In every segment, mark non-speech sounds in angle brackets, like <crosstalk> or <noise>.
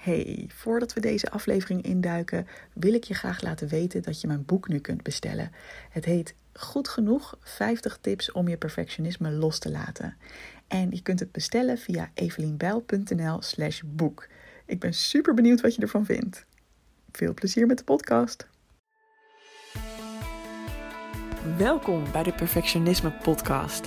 Hey, voordat we deze aflevering induiken, wil ik je graag laten weten dat je mijn boek nu kunt bestellen. Het heet Goed genoeg 50 tips om je perfectionisme los te laten. En je kunt het bestellen via evelienbijl.nl/slash boek. Ik ben super benieuwd wat je ervan vindt. Veel plezier met de podcast. Welkom bij de Perfectionisme Podcast.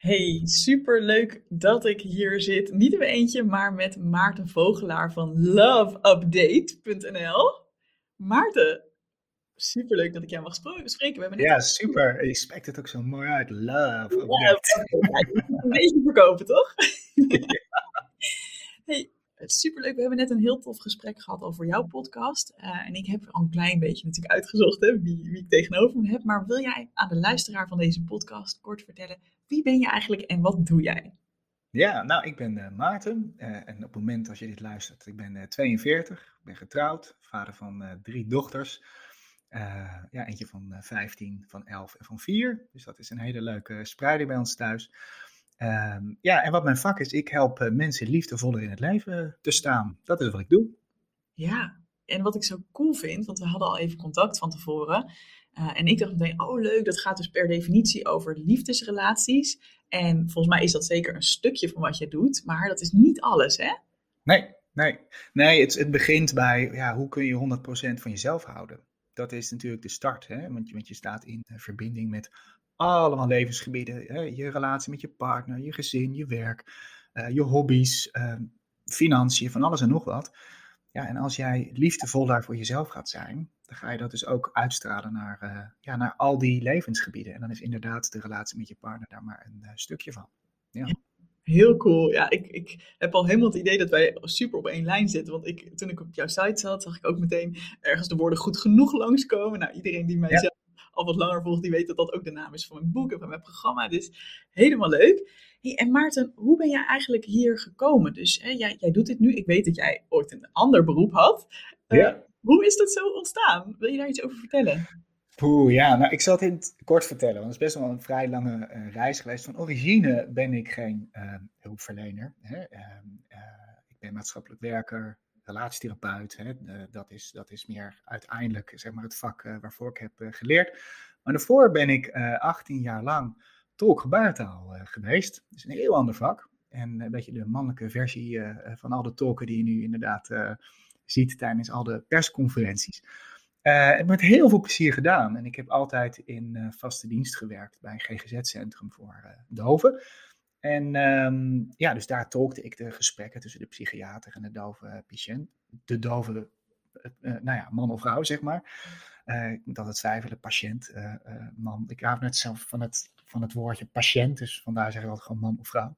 Hey, super leuk dat ik hier zit. Niet in mijn eentje, maar met Maarten Vogelaar van loveupdate.nl. Maarten, super leuk dat ik jou mag spreken. We ja, super. Je spreekt het ook zo mooi uit. Love Update. <laughs> een beetje verkopen, toch? <laughs> Hey, superleuk. We hebben net een heel tof gesprek gehad over jouw podcast. Uh, en ik heb al een klein beetje natuurlijk uitgezocht hè, wie, wie ik tegenover me heb. Maar wil jij aan de luisteraar van deze podcast kort vertellen wie ben je eigenlijk en wat doe jij? Ja, nou, ik ben uh, Maarten. Uh, en op het moment als je dit luistert, ik ben uh, 42, ben getrouwd, vader van drie dochters. ja, eentje van 15, van 11 en van 4. Dus dat is een hele leuke spreiding bij ons thuis. Ehm, ja, en wat mijn vak is, ik help mensen liefdevoller in het leven te staan. Dat is wat ik doe. Ja, en wat ik zo cool vind, want we hadden al even contact van tevoren. Uh, en ik dacht meteen, oh leuk, dat gaat dus per definitie over liefdesrelaties. En volgens mij is dat zeker een stukje van wat je doet, maar dat is niet alles, hè? Nee, nee. Nee, het, het begint bij, ja, hoe kun je 100% van jezelf houden? Dat is natuurlijk de start, hè? Want, want je staat in verbinding met allemaal levensgebieden. Hè? Je relatie met je partner, je gezin, je werk, uh, je hobby's, uh, financiën, van alles en nog wat. Ja, en als jij liefdevol daar voor jezelf gaat zijn, dan ga je dat dus ook uitstralen naar, uh, ja, naar al die levensgebieden. En dan is inderdaad de relatie met je partner daar maar een uh, stukje van. Ja. Heel cool. Ja, ik, ik heb al helemaal het idee dat wij super op één lijn zitten. Want ik, toen ik op jouw site zat, zag ik ook meteen ergens de woorden goed genoeg langskomen. Nou, iedereen die mij al wat langer volgt, die weet dat dat ook de naam is van mijn boek en van mijn programma. Dus helemaal leuk. Hey, en Maarten, hoe ben jij eigenlijk hier gekomen? Dus hè, jij, jij doet dit nu. Ik weet dat jij ooit een ander beroep had. Uh, ja. Hoe is dat zo ontstaan? Wil je daar iets over vertellen? Poeh, ja, nou ik zal het in het kort vertellen, want het is best wel een vrij lange uh, reis geweest. Van origine ben ik geen uh, hulpverlener. Hè? Ehm, ik ben maatschappelijk werker, relatietherapeut. Hè? dat, is, dat is meer uiteindelijk zeg maar, het vak waarvoor ik heb geleerd. Maar daarvoor ben ik 18 jaar lang tolk gebarentaal geweest. Dat is een heel ander vak. En een beetje de mannelijke versie van al de tolken die je nu inderdaad ziet tijdens al de persconferenties. Uh, het met heel veel plezier gedaan. En ik heb altijd in vaste dienst gewerkt bij een GGZ-centrum voor uh, doven. En um, ja, dus daar tolkte ik de gesprekken tussen de psychiater en de dove patiënt. De dove, nou ja, man of vrouw, zeg maar. dat het twijfelen, patiënt, man. Ik hou net zelf van het, van het woordje patiënt, dus vandaar zeg ik altijd gewoon man of vrouw.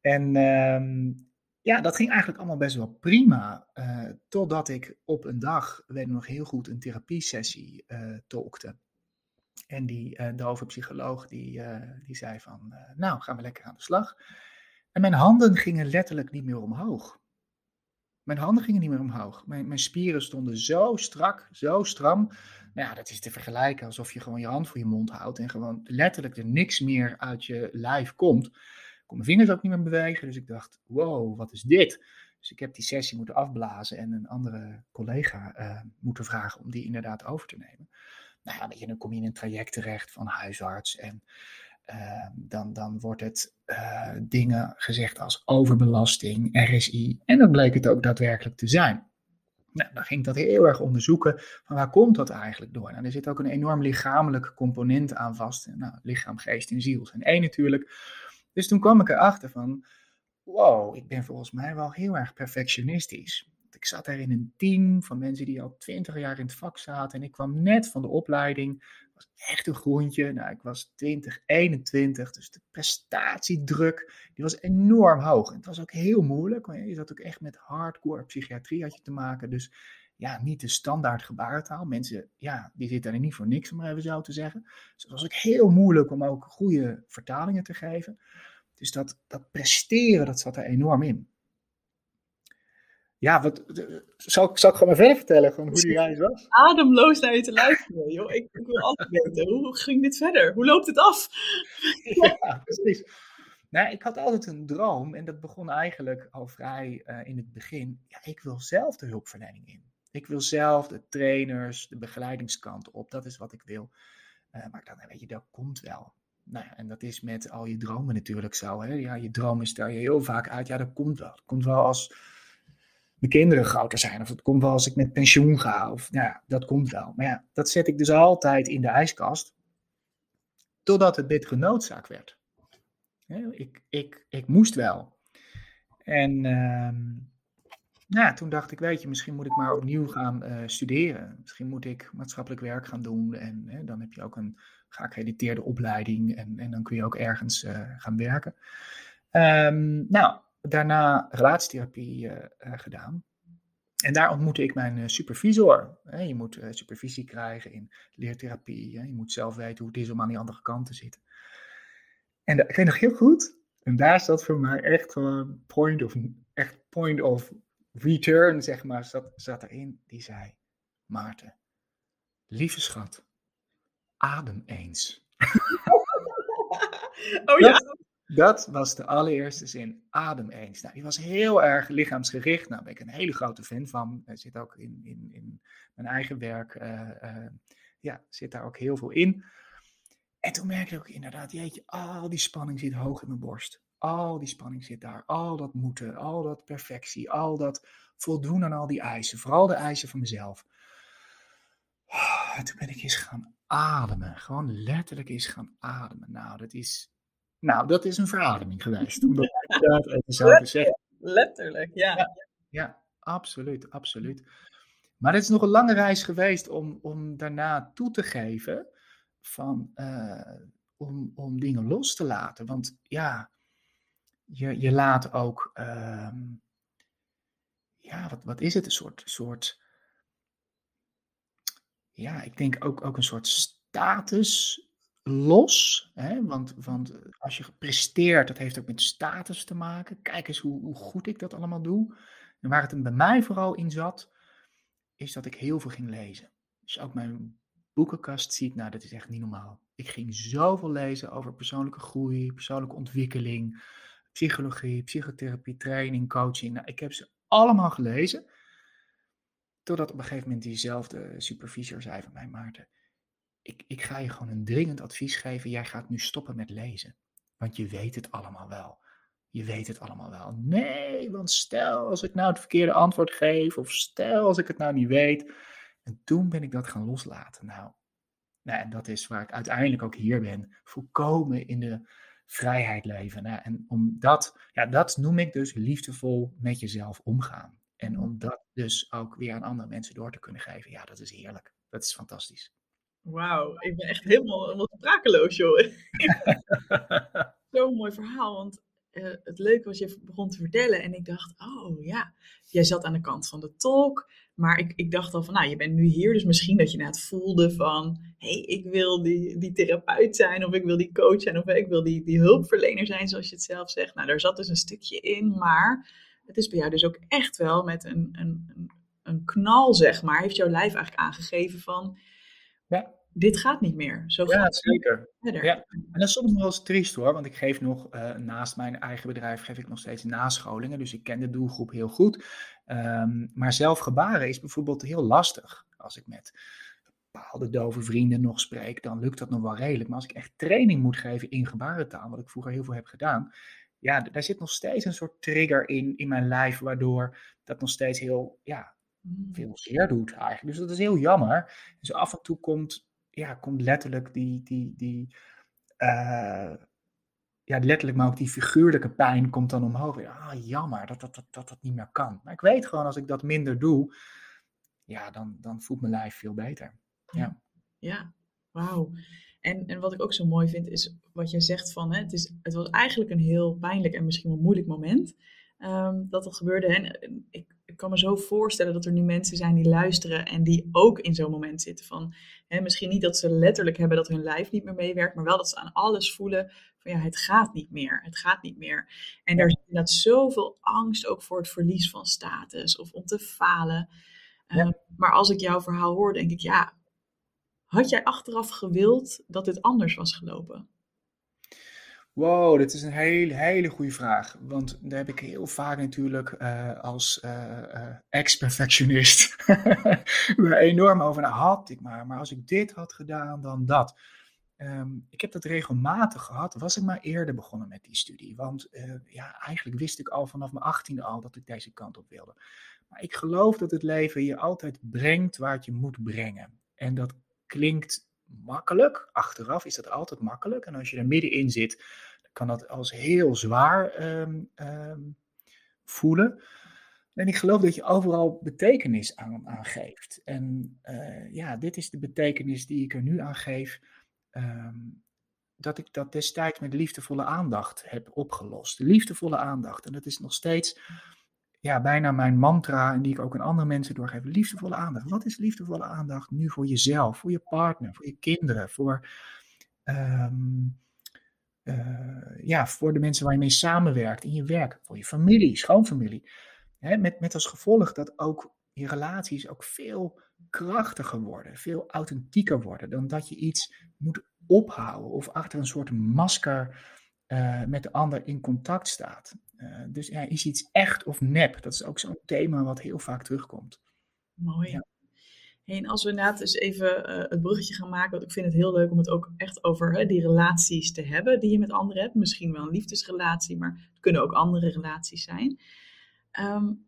En um, ja, dat ging eigenlijk allemaal best wel prima. Uh, totdat ik op een dag, weet ik nog heel goed, een therapiesessie uh, tolkte. En die uh, dove psycholoog die, die zei van, nou gaan we lekker aan de slag. En mijn handen gingen letterlijk niet meer omhoog. Mijn handen gingen niet meer omhoog. Mijn, mijn spieren stonden zo strak, zo stram. Nou ja, dat is te vergelijken alsof je gewoon je hand voor je mond houdt en gewoon letterlijk er niks meer uit je lijf komt kon mijn vingers ook niet meer bewegen. Dus ik dacht, wow, wat is dit? Dus ik heb die sessie moeten afblazen en een andere collega moeten vragen om die inderdaad over te nemen. Nou ja, je, dan kom je in een traject terecht van huisarts en uh, dan, dan wordt het uh, dingen gezegd als overbelasting, RSI en dan bleek het ook daadwerkelijk te zijn. Nou, dan ging ik dat heel erg onderzoeken van waar komt dat eigenlijk door? Nou, er zit ook een enorm lichamelijk component aan vast. Nou, lichaam, geest en ziel zijn één natuurlijk. Dus toen kwam ik erachter van, wow, ik ben volgens mij wel heel erg perfectionistisch. Ik zat daar in een team van mensen die al twintig jaar in het vak zaten. En ik kwam net van de opleiding. Was echt een groentje. Nou, ik was 20, 21. Dus de prestatiedruk die was enorm hoog. En het was ook heel moeilijk. Want je zat ook echt met hardcore psychiatrie had je te maken. Dus ja, niet de standaard gebarentaal. Mensen, ja, die zitten er niet voor niks, om maar even zo te zeggen. Dus het was ook heel moeilijk om ook goede vertalingen te geven. Dus dat, dat presteren, dat zat er enorm in. Ja, wat, zal, zal ik gewoon maar verder vertellen gewoon hoe die reis was? Ademloos naar je te luisteren, joh. Ik, ik wil altijd weten, hoe ging dit verder? Hoe loopt het af? <laughs> ja, precies. Nou, ik had altijd een droom en dat begon eigenlijk al vrij uh, in het begin. Ja, ik wil zelf de hulpverlening in. Ik wil zelf de trainers, de begeleidingskant op. Dat is wat ik wil. Uh, maar dan weet je, dat komt wel. Nou ja, en dat is met al je dromen natuurlijk zo. Hè? Ja, je dromen stel je heel vaak uit. Ja, dat komt wel. Dat komt wel als mijn kinderen groter zijn. Of het komt wel als ik met pensioen ga. Of ja, dat komt wel. Maar ja, dat zet ik dus altijd in de ijskast. Totdat het bittere noodzaak werd. Ik, ik, ik moest wel. En uh, nou, toen dacht ik, weet je, misschien moet ik maar opnieuw gaan uh, studeren. Misschien moet ik maatschappelijk werk gaan doen. En dan heb je ook een geaccrediteerde opleiding. En, en dan kun je ook ergens uh, gaan werken. Um, nou, daarna relatietherapie uh, gedaan. En daar ontmoette ik mijn supervisor. Je moet supervisie krijgen in leertherapie. Je moet zelf weten hoe het is om aan die andere kant te zitten. En ik weet nog heel goed, en daar zat voor mij echt gewoon point of, echt point of return, zeg maar, zat, zat erin. Die zei, Maarten, lieve schat, adem eens. <laughs> oh ja. Dat, dat, was de allereerste zin, adem eens. Nou, die was heel erg lichaamsgericht. Nou, ben ik een hele grote fan van. Er zit ook in, in, in mijn eigen werk, uh, uh, ja, zit daar ook heel veel in. En toen merkte ik ook inderdaad, jeetje, al die spanning zit hoog in mijn borst. Al die spanning zit daar. Al dat moeten, al dat perfectie, al dat voldoen aan al die eisen. Vooral de eisen van mezelf. En toen ben ik eens gaan ademen. Gewoon letterlijk eens gaan ademen. Nou, dat is, nou, dat is een verademing geweest. <laughs> Om dat even zo te zeggen. Letterlijk, ja. ja. Ja, absoluut, absoluut. Maar het is nog een lange reis geweest om, om daarna toe te geven van, uh, om, om dingen los te laten. Want ja, je, je laat ook, uh, ja, wat, wat is het? Een soort, soort, ja, ik denk ook, ook een soort status los. Hè? Want, want als je presteert, dat heeft ook met status te maken. Kijk eens hoe, hoe goed ik dat allemaal doe. En waar het bij mij vooral in zat, is dat ik heel veel ging lezen. Dus ook mijn boekenkast ziet, nou dat is echt niet normaal. Ik ging zoveel lezen over persoonlijke groei, persoonlijke ontwikkeling, psychologie, psychotherapie, training, coaching. Nou, ik heb ze allemaal gelezen. Totdat op een gegeven moment diezelfde supervisor zei van mij, Maarten, ik, ik ga je gewoon een dringend advies geven. Jij gaat nu stoppen met lezen. Want je weet het allemaal wel. Je weet het allemaal wel. Nee, want stel als ik nou het verkeerde antwoord geef, of stel als ik het nou niet weet. En toen ben ik dat gaan loslaten. Nou, nou en dat is waar ik uiteindelijk ook hier ben. Volkomen in de vrijheid leven. Nou, en om dat, ja, dat noem ik dus liefdevol met jezelf omgaan. En om dat dus ook weer aan andere mensen door te kunnen geven. Ja, dat is heerlijk. Dat is fantastisch. Wauw, ik ben echt helemaal, helemaal sprakeloos, joh. <laughs> <laughs> Zo'n mooi verhaal, want uh, het leuke was, je begon te vertellen en ik dacht, oh ja, jij zat aan de kant van de tolk, maar ik, ik dacht al van, nou, je bent nu hier, dus misschien dat je het voelde van, hé, hey, ik wil die, die therapeut zijn, of ik wil die coach zijn, of ik wil die, die hulpverlener zijn, zoals je het zelf zegt. Nou, daar zat dus een stukje in, maar het is bij jou dus ook echt wel met een, een, een knal, zeg maar, heeft jouw lijf eigenlijk aangegeven van, ja dit gaat niet meer. Zo ja, gaat zeker. Ja. En dat is soms nog wel eens triest hoor, want ik geef nog, uh, naast mijn eigen bedrijf, geef ik nog steeds nascholingen. Dus ik ken de doelgroep heel goed. Um, maar zelf gebaren is bijvoorbeeld heel lastig. Als ik met bepaalde dove vrienden nog spreek, dan lukt dat nog wel redelijk. Maar als ik echt training moet geven in gebarentaal, wat ik vroeger heel veel heb gedaan, ja, daar zit nog steeds een soort trigger in, in mijn lijf, waardoor dat nog steeds heel, ja. Veel zeer doet eigenlijk. Dus dat is heel jammer. Dus af en toe komt ja, komt letterlijk die, die, die uh, ja, letterlijk, maar ook die figuurlijke pijn komt dan omhoog. Ah, jammer dat dat, dat, dat dat niet meer kan. Maar ik weet gewoon, als ik dat minder doe, ja, dan, dan voelt mijn lijf veel beter. Ja, ja. wauw. En, en wat ik ook zo mooi vind, is wat jij zegt van, hè, het, is, het was eigenlijk een heel pijnlijk en misschien wel moeilijk moment um, dat dat gebeurde. En ik, ik ik kan me zo voorstellen dat er nu mensen zijn die luisteren en die ook in zo'n moment zitten van, hè, misschien niet dat ze letterlijk hebben dat hun lijf niet meer meewerkt, maar wel dat ze aan alles voelen van ja, het gaat niet meer, het gaat niet meer. En daar is inderdaad zoveel angst ook voor het verlies van status of om te falen. Ehm, maar als ik jouw verhaal hoor, denk ik, ja, had jij achteraf gewild dat dit anders was gelopen? Wow, dit is een hele, hele goede vraag. Want daar heb ik heel vaak natuurlijk uh, als uh, uh, ex-perfectionist <laughs> enorm over. Nou, had ik maar, maar als ik dit had gedaan, dan dat. Um, ik heb dat regelmatig gehad. Was ik maar eerder begonnen met die studie. Want ja, eigenlijk wist ik al vanaf mijn achttiende al dat ik deze kant op wilde. Maar ik geloof dat het leven je altijd brengt waar het je moet brengen. En dat klinkt makkelijk. Achteraf is dat altijd makkelijk. En als je er middenin zit, kan dat als heel zwaar um, um, voelen. En ik geloof dat je overal betekenis aan, aan geeft. En uh, ja, dit is de betekenis die ik er nu aan geef. Um, dat ik dat destijds met liefdevolle aandacht heb opgelost. Liefdevolle aandacht. En dat is nog steeds ja, bijna mijn mantra en die ik ook aan andere mensen doorgeef. Liefdevolle aandacht. Wat is liefdevolle aandacht nu voor jezelf, voor je partner, voor je kinderen, voor, ja, voor de mensen waar je mee samenwerkt in je werk, voor je familie, schoonfamilie. Hè, met, met als gevolg dat ook je relaties ook veel krachtiger worden, veel authentieker worden dan dat je iets moet ophouden of achter een soort masker uh, met de ander in contact staat. Uh, dus ja, is iets echt of nep? Dat is ook zo'n thema wat heel vaak terugkomt. Mooi. Ja. Als we inderdaad eens even uh, het bruggetje gaan maken, want ik vind het heel leuk om het ook echt over hè, die relaties te hebben die je met anderen hebt. Misschien wel een liefdesrelatie, maar het kunnen ook andere relaties zijn. Um,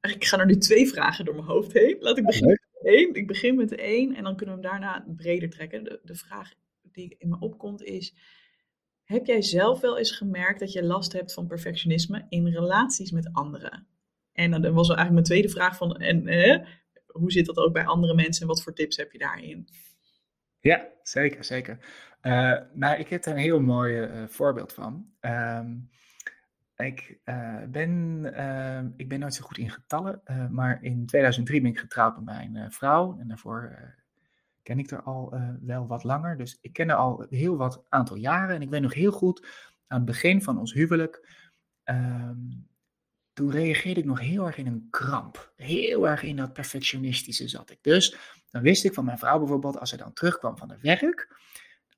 ik ga er nu twee vragen door mijn hoofd heen. Laat ik beginnen met één. Ik begin met de één en dan kunnen we hem daarna breder trekken. De, de vraag die in me opkomt is, heb jij zelf wel eens gemerkt dat je last hebt van perfectionisme in relaties met anderen? En dan was eigenlijk mijn tweede vraag van, en eh, hoe zit dat ook bij andere mensen en wat voor tips heb je daarin? Ja, zeker, zeker. Uh, nou, ik heb er een heel mooi uh, voorbeeld van. Uh, ik, uh, ben, ehm, ik ben nooit zo goed in getallen, maar in 2003 ben ik getrouwd met mijn vrouw. En daarvoor ken ik er al wel wat langer. Dus ik ken er al heel wat aantal jaren. En ik weet nog heel goed, aan het begin van ons huwelijk, um, toen reageerde ik nog heel erg in een kramp. Heel erg in dat perfectionistische zat ik. Dus dan wist ik van mijn vrouw bijvoorbeeld, als ze dan terugkwam van het werk,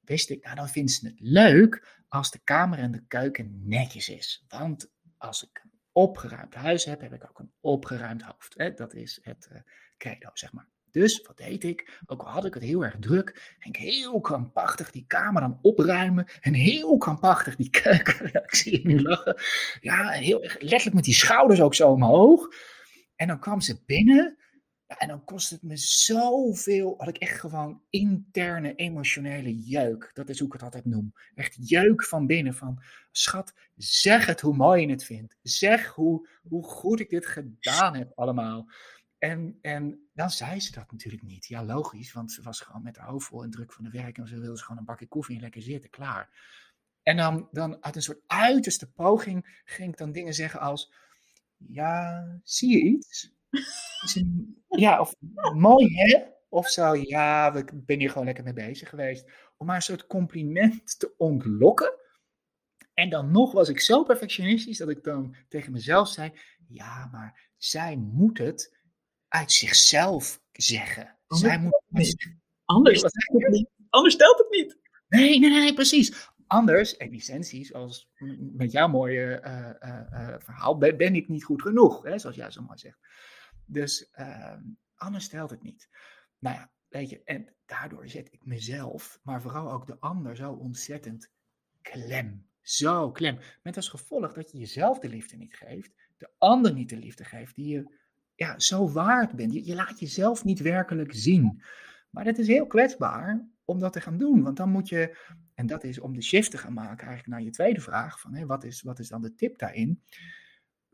wist ik, nou dan vindt ze het leuk als de kamer en de keuken netjes is. Want als ik een opgeruimd huis heb, heb ik ook een opgeruimd hoofd. Dat is het uh, credo, zeg maar. Dus wat deed ik? Ook al had ik het heel erg druk, ging ik heel krampachtig die kamer dan opruimen. En heel krampachtig die keuken. Ik zie je nu lachen. Ja, heel letterlijk met die schouders ook zo omhoog. En dan kwam ze binnen. En dan kostte het me zoveel. Had ik echt gewoon interne emotionele jeuk. Dat is hoe ik het altijd noem. Echt jeuk van binnen. Van schat, zeg het hoe mooi je het vindt. Zeg hoe, hoe goed ik dit gedaan heb allemaal. En, en dan zei ze dat natuurlijk niet. Ja, logisch, want ze was gewoon met haar hoofd vol en druk van de werk. En ze wilde gewoon een bakje koffie en lekker zitten, klaar. En dan, dan uit een soort uiterste poging ging ik dan dingen zeggen als... Ja, zie je iets? ja, of mooi hè? Of zo, ja, ik ben hier gewoon lekker mee bezig geweest. Om maar een soort compliment te ontlokken. En dan nog was ik zo perfectionistisch dat ik dan tegen mezelf zei: Ja, maar zij moet het uit zichzelf zeggen. Anders Zij moet. Anders, stelt het niet. Anders stelt het niet. Nee, nee, nee, precies. Anders, en licenties, als met jouw mooie uh, uh, uh, verhaal, ben, ben, ik niet goed genoeg, hè, zoals jij zo mooi zegt. Dus ehm, anders stelt het niet. Nou ja, weet je, en daardoor zet ik mezelf, maar vooral ook de ander, zo ontzettend klem. Zo klem. Met als gevolg dat je jezelf de liefde niet geeft, de ander niet de liefde geeft die je ja, zo waard bent. Je, laat jezelf niet werkelijk zien. Maar het is heel kwetsbaar om dat te gaan doen. Want dan moet je, en dat is om de shift te gaan maken, eigenlijk naar je tweede vraag: van, wat, is, wat is dan de tip daarin?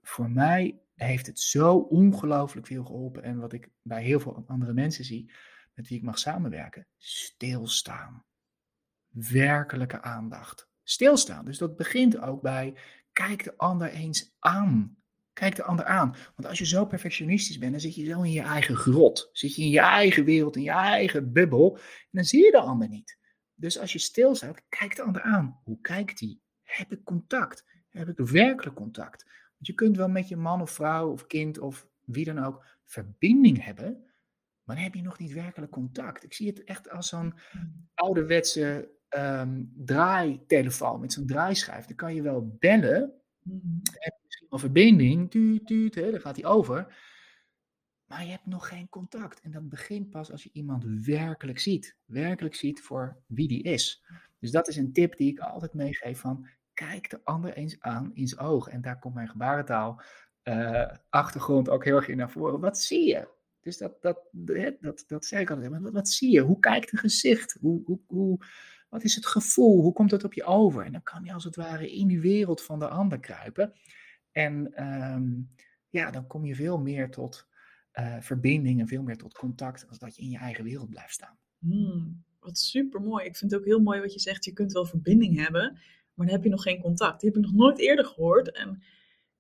Voor mij heeft het zo ongelooflijk veel geholpen. En wat ik bij heel veel andere mensen zie, met wie ik mag samenwerken, stilstaan. Werkelijke aandacht. Stilstaan. Dus dat begint ook bij kijk de ander eens aan. Kijk de ander aan. Want als je zo perfectionistisch bent, dan zit je zo in je eigen grot. Zit je in je eigen wereld, in je eigen bubbel. En dan zie je de ander niet. Dus als je stil staat, kijk de ander aan. Hoe kijkt hij? Heb ik contact? Heb ik werkelijk contact? Want je kunt wel met je man of vrouw of kind of wie dan ook verbinding hebben, maar dan heb je nog niet werkelijk contact. Ik zie het echt als zo'n ouderwetse um, draaitelefoon met zo'n draaischijf. Dan kan je wel bellen, mm. heb wel verbinding, tuut, tuut, hè, dan gaat hij over. Maar je hebt nog geen contact. En dat begint pas als je iemand werkelijk ziet. Werkelijk ziet voor wie die is. Dus dat is een tip die ik altijd meegeef van kijk de ander eens aan in zijn ogen. En daar komt mijn gebarentaal uh, achtergrond ook heel erg in naar voren. Wat zie je? Dus dat, dat, dat, dat, dat zei ik altijd. Wat, wat zie je? Hoe kijkt een gezicht? Hoe, hoe, hoe, wat is het gevoel? Hoe komt het op je over? En dan kan je als het ware in die wereld van de ander kruipen. En um, ja, dan kom je veel meer tot uh, verbinding en veel meer tot contact als dat je in je eigen wereld blijft staan. Hmm, wat super mooi. Ik vind het ook heel mooi wat je zegt. Je kunt wel verbinding hebben, maar dan heb je nog geen contact. Die heb ik nog nooit eerder gehoord. En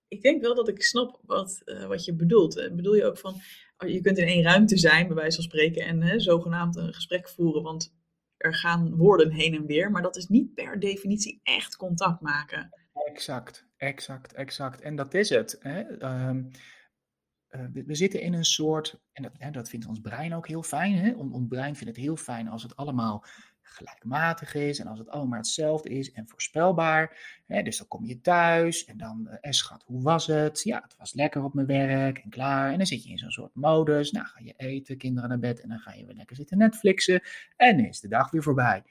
ik denk wel dat ik snap wat, uh, wat je bedoelt. Uh, bedoel je ook van, oh, je kunt in één ruimte zijn, bij wijze van spreken, en hè, zogenaamd een gesprek voeren, want er gaan woorden heen en weer, maar dat is niet per definitie echt contact maken. Exact, exact, exact. En dat is het. Hè? Um, uh, we, zitten in een soort, en dat, hè, dat vindt ons brein ook heel fijn. Hè? Ons brein vindt het heel fijn als het allemaal gelijkmatig is en als het allemaal hetzelfde is en voorspelbaar. Hè, dus dan kom je thuis en dan, eh, schat, hoe was het? Ja, het was lekker op mijn werk en klaar. En dan zit je in zo'n soort modus. Nou, ga je eten, kinderen naar bed en dan ga je weer lekker zitten Netflixen. En is de dag weer voorbij.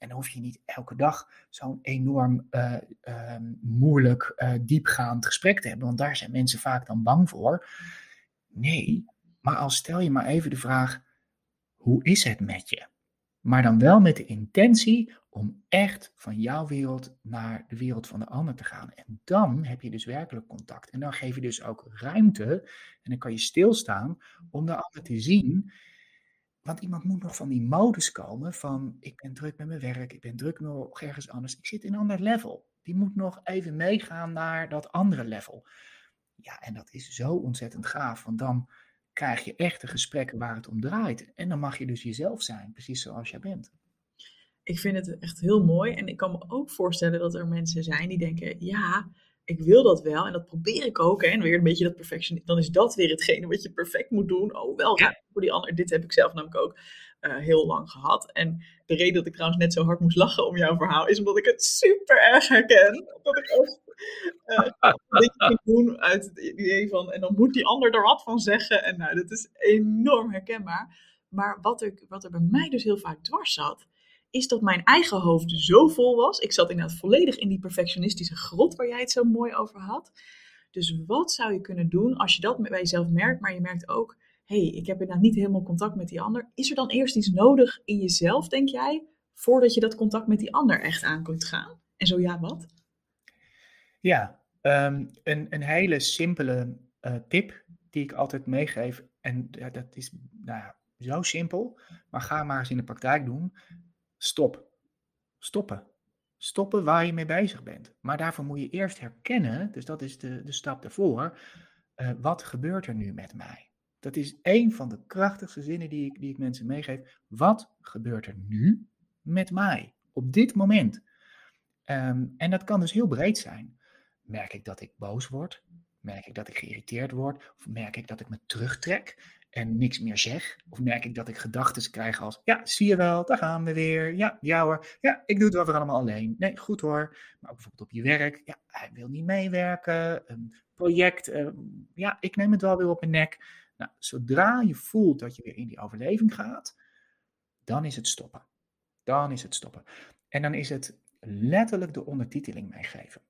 En dan hoef je niet elke dag zo'n enorm uh, uh, moeilijk, uh, diepgaand gesprek te hebben, want daar zijn mensen vaak dan bang voor. Nee, maar als stel je maar even de vraag: hoe is het met je? Maar dan wel met de intentie om echt van jouw wereld naar de wereld van de ander te gaan. En dan heb je dus werkelijk contact. En dan geef je dus ook ruimte. En dan kan je stilstaan om de ander te zien. Want iemand moet nog van die modus komen van ik ben druk met mijn werk, ik ben druk nog ergens anders. Ik zit in een ander level. Die moet nog even meegaan naar dat andere level. Ja, en dat is zo ontzettend gaaf. Want dan krijg je echte gesprekken waar het om draait. En dan mag je dus jezelf zijn, precies zoals jij bent. Ik vind het echt heel mooi. En ik kan me ook voorstellen dat er mensen zijn die denken: ja, ik wil dat wel en dat probeer ik ook. Hè. En weer een beetje dat perfectionisme. Dan is dat weer hetgene wat je perfect moet doen. Oh, wel ja. voor die ander. Dit heb ik zelf namelijk ook uh, heel lang gehad. En de reden dat ik trouwens net zo hard moest lachen om jouw verhaal is omdat ik het super erg herken. Dat ik echt uh, dit doen uit het idee van. En dan moet die ander er wat van zeggen. En nou, dat is enorm herkenbaar. Maar wat, ik, wat er bij mij dus heel vaak dwars zat is dat mijn eigen hoofd zo vol was. Ik zat inderdaad volledig in die perfectionistische grot waar jij het zo mooi over had. Dus wat zou je kunnen doen als je dat bij jezelf merkt, maar je merkt ook, hé, hey, ik heb inderdaad niet helemaal contact met die ander. Is er dan eerst iets nodig in jezelf, denk jij, voordat je dat contact met die ander echt aan kunt gaan? En zo ja, wat? Ja, ehm, een, een hele simpele uh, tip die ik altijd meegeef. En ja, dat is nou, zo simpel, maar ga maar eens in de praktijk doen. Stop. Stoppen. Stoppen waar je mee bezig bent. Maar daarvoor moet je eerst herkennen, dus dat is de, de stap daarvoor, uh, wat gebeurt er nu met mij? Dat is een van de krachtigste zinnen die ik, die ik mensen meegeef. Wat gebeurt er nu met mij? Op dit moment. Um, en dat kan dus heel breed zijn. Merk ik dat ik boos word? Merk ik dat ik geïrriteerd word? Of merk ik dat ik me terugtrek? En niks meer zeg? Of merk ik dat ik gedachten krijg als, ja, zie je wel, daar gaan we weer. Ja, ja hoor, ja, ik doe het wel allemaal alleen. Nee, goed hoor. Maar ook bijvoorbeeld op je werk, ja, hij wil niet meewerken. Een project, uh, ja, ik neem het wel weer op mijn nek. Nou, zodra je voelt dat je weer in die overleving gaat, dan is het stoppen. Dan is het stoppen. En dan is het letterlijk de ondertiteling meegeven.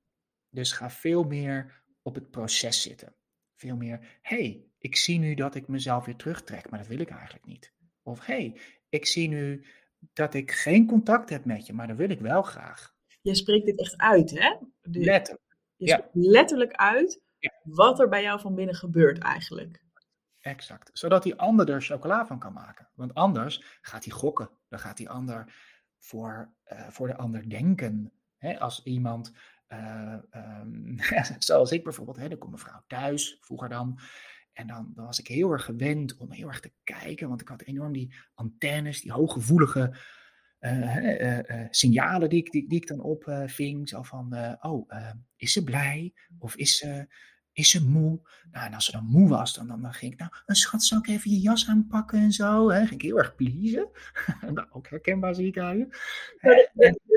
Dus ga veel meer op het proces zitten. Veel meer, hey, ik zie nu dat ik mezelf weer terugtrek, maar dat wil ik eigenlijk niet. Of hey, ik zie nu dat ik geen contact heb met je, maar dat wil ik wel graag. Je spreekt dit echt uit, hè? De, letterlijk. Je ja. letterlijk uit ja. wat er bij jou van binnen gebeurt eigenlijk. Exact. Zodat die ander er chocola van kan maken. Want anders gaat hij gokken. Dan gaat die ander voor, uh, voor de ander denken. Als iemand ehm, <laughs> zoals ik bijvoorbeeld, hè, dan komt mijn vrouw thuis, vroeger dan. En dan, dan, was ik heel erg gewend om heel erg te kijken, want ik had enorm die antennes, die hooggevoelige uh, signalen die ik, die, die ik dan opving. zo van, oh, is ze blij? Of is ze, is ze moe? Nou, en als ze dan moe was, dan, dan, ging ik, nou, een schat, zal ik even je jas aanpakken en zo? Hè? Ging ik heel erg pleasen. <laughs> nou, ook herkenbaar zie ik aan je.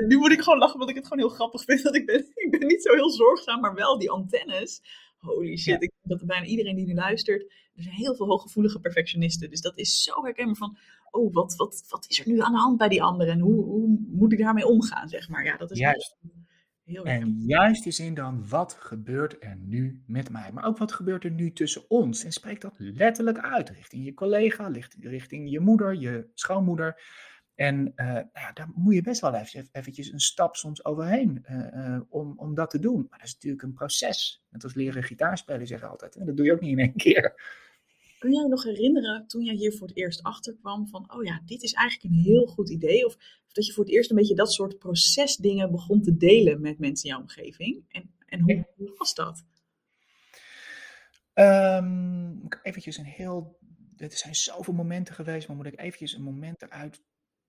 nu moet ik gewoon lachen, want ik het gewoon heel grappig vind. Dat ik ben, <laughs> ik ben niet zo heel zorgzaam, maar wel die antennes. Holy shit, ik denk dat bijna iedereen die nu luistert, er zijn heel veel hooggevoelige perfectionisten. Dus dat is zo herkenbaar van, oh, wat, wat, wat is er nu aan de hand bij die anderen? En hoe, hoe moet ik daarmee omgaan, zeg maar. Ja, dat is Juist. Heel en juist die zin dan, wat gebeurt er nu met mij? Maar ook wat gebeurt er nu tussen ons? En spreek dat letterlijk uit, richting je collega, richting je moeder, je schoonmoeder. En uh, nou ja, daar moet je best wel even, eventjes een stap soms overheen uh, om, om dat te doen. Maar dat is natuurlijk een proces. Net als leren gitaar spelen zeggen altijd. Dat doe je ook niet in één <laughs> keer. Kun jij nog herinneren toen jij hier voor het eerst achterkwam van, oh ja, dit is eigenlijk een heel goed idee? Of, of dat je voor het eerst een beetje dat soort procesdingen begon te delen met mensen in jouw omgeving? En, en hoe, hoe was dat? Um, eventjes een heel, er zijn zoveel momenten geweest, maar moet ik eventjes een moment eruit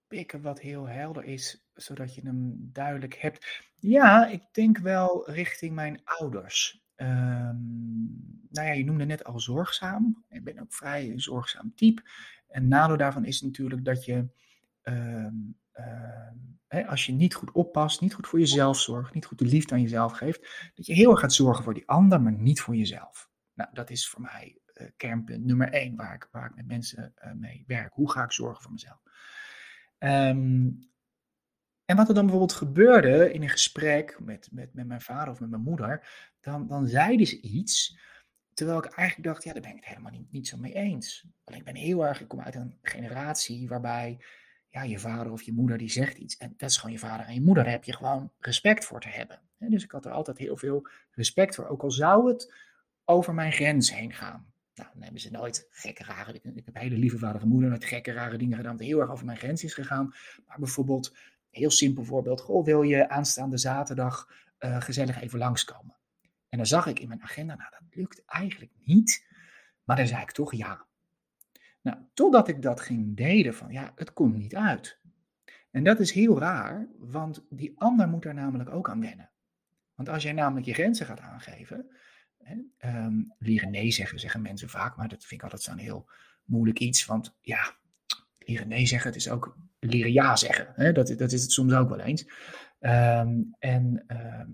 pikken wat heel helder is, zodat je hem duidelijk hebt. Ja, ik denk wel richting mijn ouders. Um, nou ja, je noemde net al zorgzaam. Ik ben ook vrij een zorgzaam type. En nadeel daarvan is natuurlijk dat je, um, hè, als je niet goed oppast, niet goed voor jezelf zorgt, niet goed de liefde aan jezelf geeft, dat je heel erg gaat zorgen voor die ander, maar niet voor jezelf. Nou, dat is voor mij uh, kernpunt nummer één waar ik, met mensen uh, mee werk. Hoe ga ik zorgen voor mezelf? Um, en wat er dan bijvoorbeeld gebeurde in een gesprek met, met, met mijn vader of met mijn moeder, dan, dan zeiden ze iets, terwijl ik eigenlijk dacht, ja, daar ben ik het helemaal niet, niet zo mee eens. Alleen ik ben heel erg, ik kom uit een generatie waarbij ja, je vader of je moeder die zegt iets, en dat is gewoon je vader en je moeder, daar heb je gewoon respect voor te hebben. dus ik had er altijd heel veel respect voor, ook al zou het over mijn grens heen gaan. Nou, hebben ze nooit gekke, rare Ik, ik heb hele lieve vader moeder, nooit gekke, rare dingen gedaan, die heel erg over mijn grens is gegaan. Maar bijvoorbeeld Heel simpel voorbeeld. Goh, wil je aanstaande zaterdag uh, gezellig even langskomen? En dan zag ik in mijn agenda, nou dat lukt eigenlijk niet. Maar dan zei ik toch ja. Nou, totdat ik dat ging deden van ja, het komt niet uit. En dat is heel raar, want die ander moet daar namelijk ook aan wennen. Want als jij namelijk je grenzen gaat aangeven, um, leren nee zeggen, zeggen mensen vaak, maar dat vind ik altijd zo'n heel moeilijk iets. Want ja, leren nee zeggen, het is ook leren ja zeggen. Hè? Dat, dat is het soms ook wel eens. Ehm, en ehm,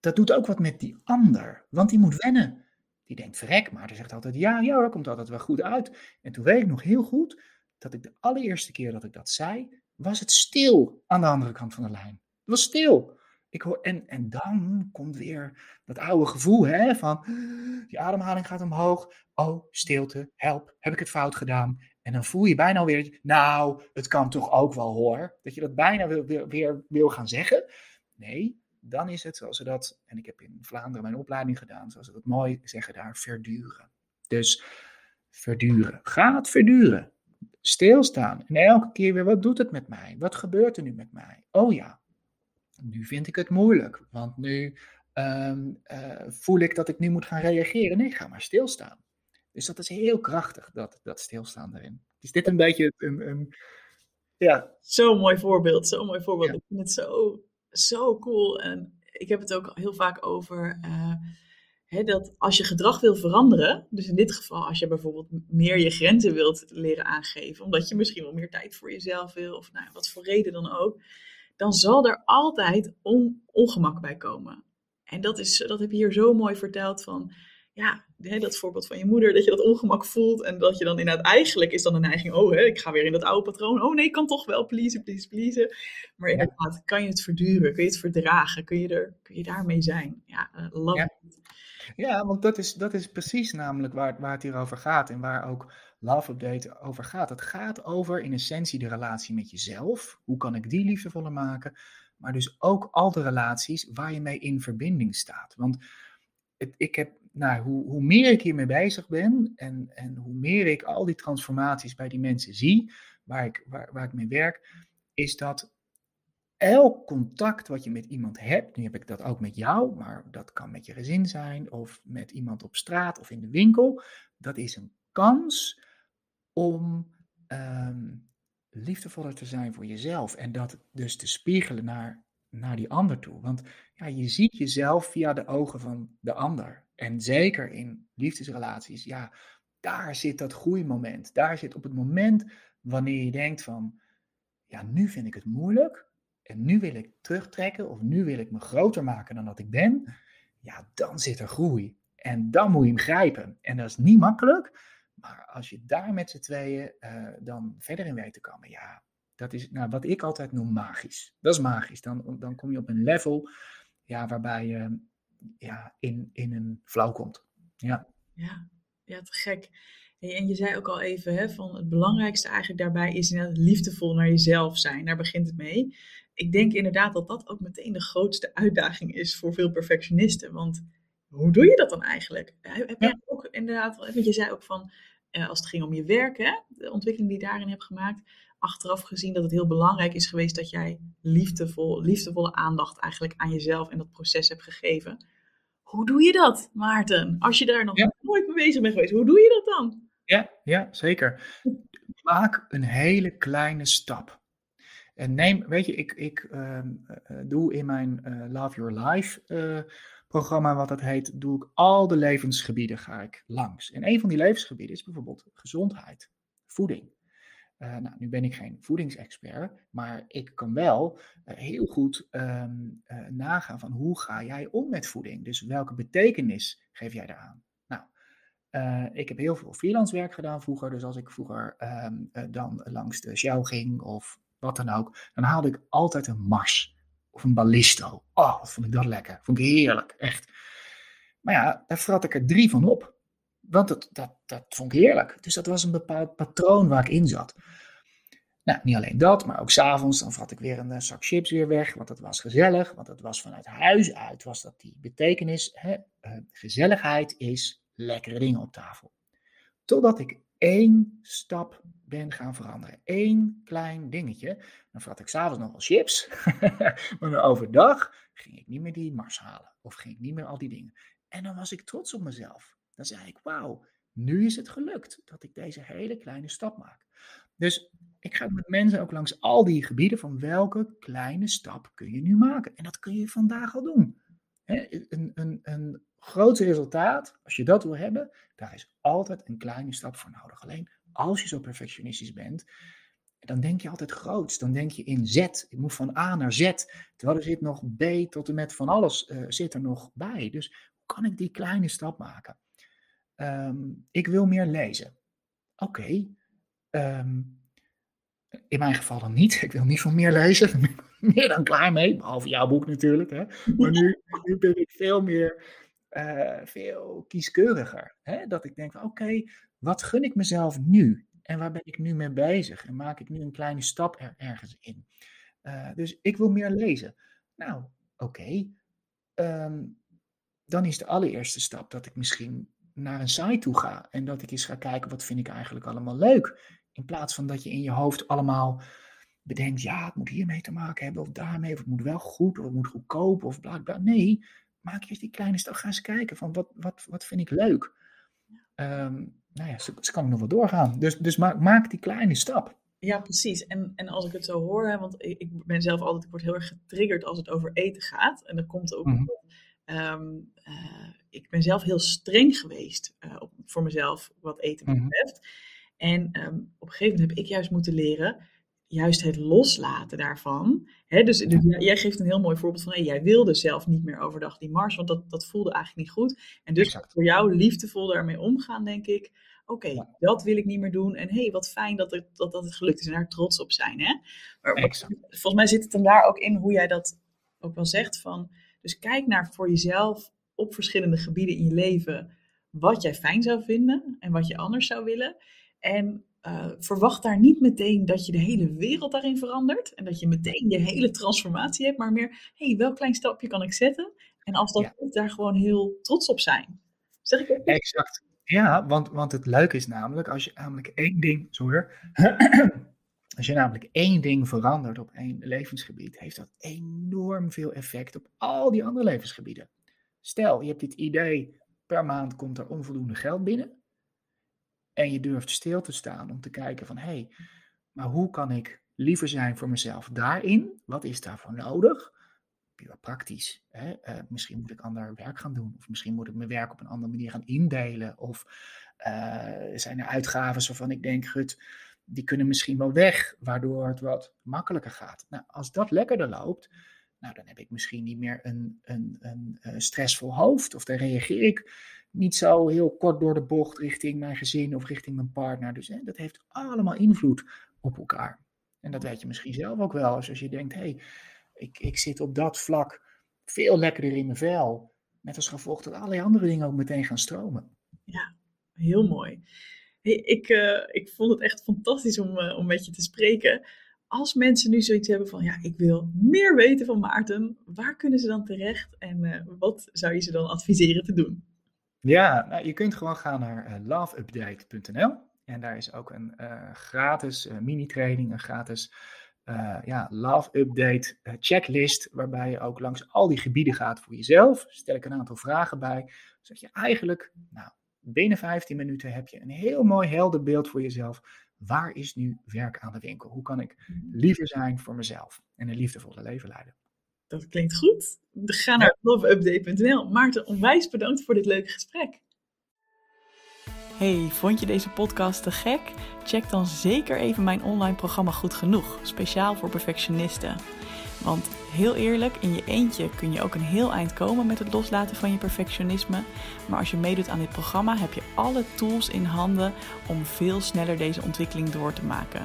dat doet ook wat met die ander, want die moet wennen. Die denkt, verrek, maar die zegt altijd, ja, ja hoor, komt altijd wel goed uit. En toen weet ik nog heel goed dat ik de allereerste keer dat ik dat zei, was het stil aan de andere kant van de lijn. Het was stil. Ik hoor, en, en dan komt weer dat oude gevoel hè, van, die ademhaling gaat omhoog. Oh, stilte, help, heb ik het fout gedaan? En dan voel je bijna weer, nou, het kan toch ook wel hoor. Dat je dat bijna weer, weer wil gaan zeggen. Nee, dan is het zoals ze dat, en ik heb in Vlaanderen mijn opleiding gedaan, zoals ze dat mooi zeggen daar, verduren. Dus verduren. Ga het verduren. Stilstaan. En elke keer weer, wat doet het met mij? Wat gebeurt er nu met mij? Oh ja, nu vind ik het moeilijk, want nu ehm, eh, voel ik dat ik nu moet gaan reageren. Nee, ga maar stilstaan. Dus dat is heel krachtig, dat, dat stilstaan erin. Is dit een beetje een, een ja. Zo'n mooi voorbeeld, zo'n mooi voorbeeld. Ik vind het zo, zo cool. En ik heb het ook heel vaak over uh, hè, dat als je gedrag wil veranderen, dus in dit geval als je bijvoorbeeld meer je grenzen wilt leren aangeven, omdat je misschien wel meer tijd voor jezelf wil, of nou, wat voor reden dan ook, dan zal er altijd ongemak bij komen. En dat, is, dat heb je hier zo mooi verteld van ja, dat voorbeeld van je moeder, dat je dat ongemak voelt en dat je dan inderdaad eigenlijk is dan een neiging, oh, hè, ik ga weer in dat oude patroon, oh nee, ik kan toch wel, please, please, please. Maar inderdaad, kan je het verduren, kun je het verdragen, kun je, er, kun je daarmee zijn? Ja, uh, love ja. Ja, want dat is, dat is precies namelijk waar, waar het hier over gaat en waar ook Love Update over gaat. Het gaat over in essentie de relatie met jezelf. Hoe kan ik die liefdevoller maken? Maar dus ook al de relaties waar je mee in verbinding staat. Want het, ik heb nou, hoe, hoe meer ik hiermee bezig ben en, en hoe meer ik al die transformaties bij die mensen zie, waar ik, waar, waar ik mee werk, is dat elk contact wat je met iemand hebt, nu heb ik dat ook met jou, maar dat kan met je gezin zijn of met iemand op straat of in de winkel, dat is een kans om um, liefdevoller te zijn voor jezelf en dat dus te spiegelen naar, naar die ander toe. Want ja, je ziet jezelf via de ogen van de ander. En zeker in liefdesrelaties, ja, daar zit dat groeimoment. Daar zit op het moment wanneer je denkt van, ja, nu vind ik het moeilijk en nu wil ik terugtrekken of nu wil ik me groter maken dan dat ik ben. Ja, dan zit er groei. En dan moet je hem grijpen. En dat is niet makkelijk. Maar als je daar met z'n tweeën uh, dan verder in weet te komen, ja, dat is nou, wat ik altijd noem magisch. Dat is magisch. Dan, dan kom je op een level ja, waarbij je ja, in, in een flow komt. Ja, ja, ja te gek. En je zei ook al even, hè, van het belangrijkste eigenlijk daarbij is liefdevol naar jezelf zijn. Daar begint het mee. Ik denk inderdaad dat dat ook meteen de grootste uitdaging is voor veel perfectionisten. Want hoe doe je dat dan eigenlijk? Heb jij ook inderdaad, want je zei ook van, eh, als het ging om je werk, hè, de ontwikkeling die je daarin hebt gemaakt, achteraf gezien dat het heel belangrijk is geweest dat jij liefdevol, liefdevolle aandacht eigenlijk aan jezelf en dat proces hebt gegeven. Hoe doe je dat, Maarten? Als je daar nog nooit mee bezig bent geweest, hoe doe je dat dan? Ja, ja, zeker. Maak een hele kleine stap. En neem, weet je, ik, ik ehm, eh, doe in mijn uh, Love Your Life programma, wat dat heet, doe ik al de levensgebieden ga ik langs. En een van die levensgebieden is bijvoorbeeld gezondheid, voeding. Uh, nou, nu ben ik geen voedingsexpert, maar ik kan wel uh, heel goed um, uh, nagaan van hoe ga jij om met voeding? Dus welke betekenis geef jij daaraan? Nou, ik heb heel veel freelance werk gedaan vroeger, dus als ik vroeger um, dan langs de Shell ging of wat dan ook, dan haalde ik altijd een Mars of een ballisto. Oh, wat vond ik dat lekker. Vond ik heerlijk, echt. Maar ja, daar vrat ik er drie van op. Want dat, dat, dat vond ik heerlijk. Dus dat was een bepaald patroon waar ik in zat. Nou, niet alleen dat, maar ook s'avonds, dan vrat ik weer een zak chips weer weg, want dat was gezellig, want dat was vanuit huis uit, was dat die betekenis. Hè? Uh, gezelligheid is lekkere dingen op tafel. Totdat ik één stap ben gaan veranderen. Eén klein dingetje. Dan vrat ik s'avonds nog wel chips. <laughs> maar overdag ging ik niet meer die mars halen. Of ging ik niet meer al die dingen. En dan was ik trots op mezelf. Dan zei ik, wauw, nu is het gelukt dat ik deze hele kleine stap maak. Dus ik ga met mensen ook langs al die gebieden van welke kleine stap kun je nu maken. En dat kun je vandaag al doen. een, een, een groot resultaat, als je dat wil hebben, daar is altijd een kleine stap voor nodig. Alleen als je zo perfectionistisch bent, dan denk je altijd groots. Dan denk je in Z. Ik moet van A naar Z. Terwijl er zit nog B tot en met van alles uh, zit er nog bij. Dus hoe kan ik die kleine stap maken? Um, ik wil meer lezen. Oké. Um, in mijn geval dan niet. <laughs> Ik wil niet van meer lezen. <laughs> meer dan klaar mee. Behalve jouw boek natuurlijk. Hè. Maar nu, nu ben ik veel meer uh, veel kieskeuriger. Hè? Dat ik denk oké, wat gun ik mezelf nu? En waar ben ik nu mee bezig? En maak ik nu een kleine stap er ergens in? Uh, dus ik wil meer lezen. Nou, oké. Um, dan is de allereerste stap dat ik misschien naar een site toe ga. En dat ik eens ga kijken, wat vind ik eigenlijk allemaal leuk? In plaats van dat je in je hoofd allemaal bedenkt, ja, het moet hiermee te maken hebben, of daarmee, of het moet wel goed, of het moet goedkoop, of bla bla. Nee, maak eerst die kleine stap. Ga eens kijken van wat, wat, wat vind ik leuk. Um, nou ja, ze, ze, kan nog wel doorgaan. Dus, dus maak, maak die kleine stap. Ja, precies. En, en als ik het zo hoor, hè, want ik, ik ben zelf altijd, ik word heel erg getriggerd als het over eten gaat. En dan komt ook, mm-hmm. um, uh, ik ben zelf heel streng geweest uh, op, voor mezelf wat eten mm-hmm. betreft. En um, op een gegeven moment heb ik juist moeten leren, juist het loslaten daarvan. Hè, dus, dus jij geeft een heel mooi voorbeeld van, hey, jij wilde zelf niet meer overdag die mars, want dat, dat voelde eigenlijk niet goed. En dus exact. voor jou liefdevol daarmee omgaan, denk ik, oké, okay, ja. dat wil ik niet meer doen. En hey, wat fijn dat, het, dat, dat het gelukt is en daar trots op zijn. Hè? Maar, volgens mij zit het hem daar ook in hoe jij dat ook wel zegt van, dus kijk naar voor jezelf op verschillende gebieden in je leven wat jij fijn zou vinden en wat je anders zou willen. En uh, verwacht daar niet meteen dat je de hele wereld daarin verandert. En dat je meteen je hele transformatie hebt. Maar meer, hé, hey, welk klein stapje kan ik zetten? En als dat ja. daar gewoon heel trots op zijn. Zeg ik ook? Exact. Ja, want, want het leuke is namelijk, als je namelijk één ding, sorry, <clears throat> Als je namelijk één ding verandert op één levensgebied, heeft dat enorm veel effect op al die andere levensgebieden. Stel, je hebt dit idee, per maand komt er onvoldoende geld binnen. En je durft stil te staan om te kijken van, hé, hey, maar hoe kan ik liever zijn voor mezelf daarin? Wat is daarvoor nodig? Puur praktisch. Hè? Uh, misschien moet ik ander werk gaan doen. Of misschien moet ik mijn werk op een andere manier gaan indelen. Of uh, zijn er uitgaven waarvan ik denk, gut, die kunnen misschien wel weg, waardoor het wat makkelijker gaat. Nou, als dat lekkerder loopt, nou, dan heb ik misschien niet meer een, een, een, een stressvol hoofd. Of dan reageer ik niet zo heel kort door de bocht richting mijn gezin of richting mijn partner. Dus hè, dat heeft allemaal invloed op elkaar. En dat weet je misschien zelf ook wel. als je denkt, hé, hey, ik, ik zit op dat vlak veel lekkerder in mijn vel. Met als gevolg dat allerlei andere dingen ook meteen gaan stromen. Ja, heel mooi. Hey, ik, uh, ik vond het echt fantastisch om, uh, om met je te spreken. Als mensen nu zoiets hebben van, ja, ik wil meer weten van Maarten, waar kunnen ze dan terecht en uh, wat zou je ze dan adviseren te doen? Ja, nou, je kunt gewoon gaan naar loveupdate.nl en daar is ook een gratis mini-training, een gratis ja, Love Update checklist, waarbij je ook langs al die gebieden gaat voor jezelf. Stel ik een aantal vragen bij, zodat je eigenlijk nou, binnen 15 minuten heb je een heel mooi helder beeld voor jezelf. Waar is nu werk aan de winkel? Hoe kan ik mm. liever zijn voor mezelf en een liefdevolle leven leiden? Dat klinkt goed. Ga naar loveupdate.nl. Maarten, onwijs bedankt voor dit leuke gesprek. Hey, vond je deze podcast te gek? Check dan zeker even mijn online programma Goed Genoeg, speciaal voor perfectionisten. Want heel eerlijk, in je eentje kun je ook een heel eind komen met het loslaten van je perfectionisme. Maar als je meedoet aan dit programma, heb je alle tools in handen om veel sneller deze ontwikkeling door te maken.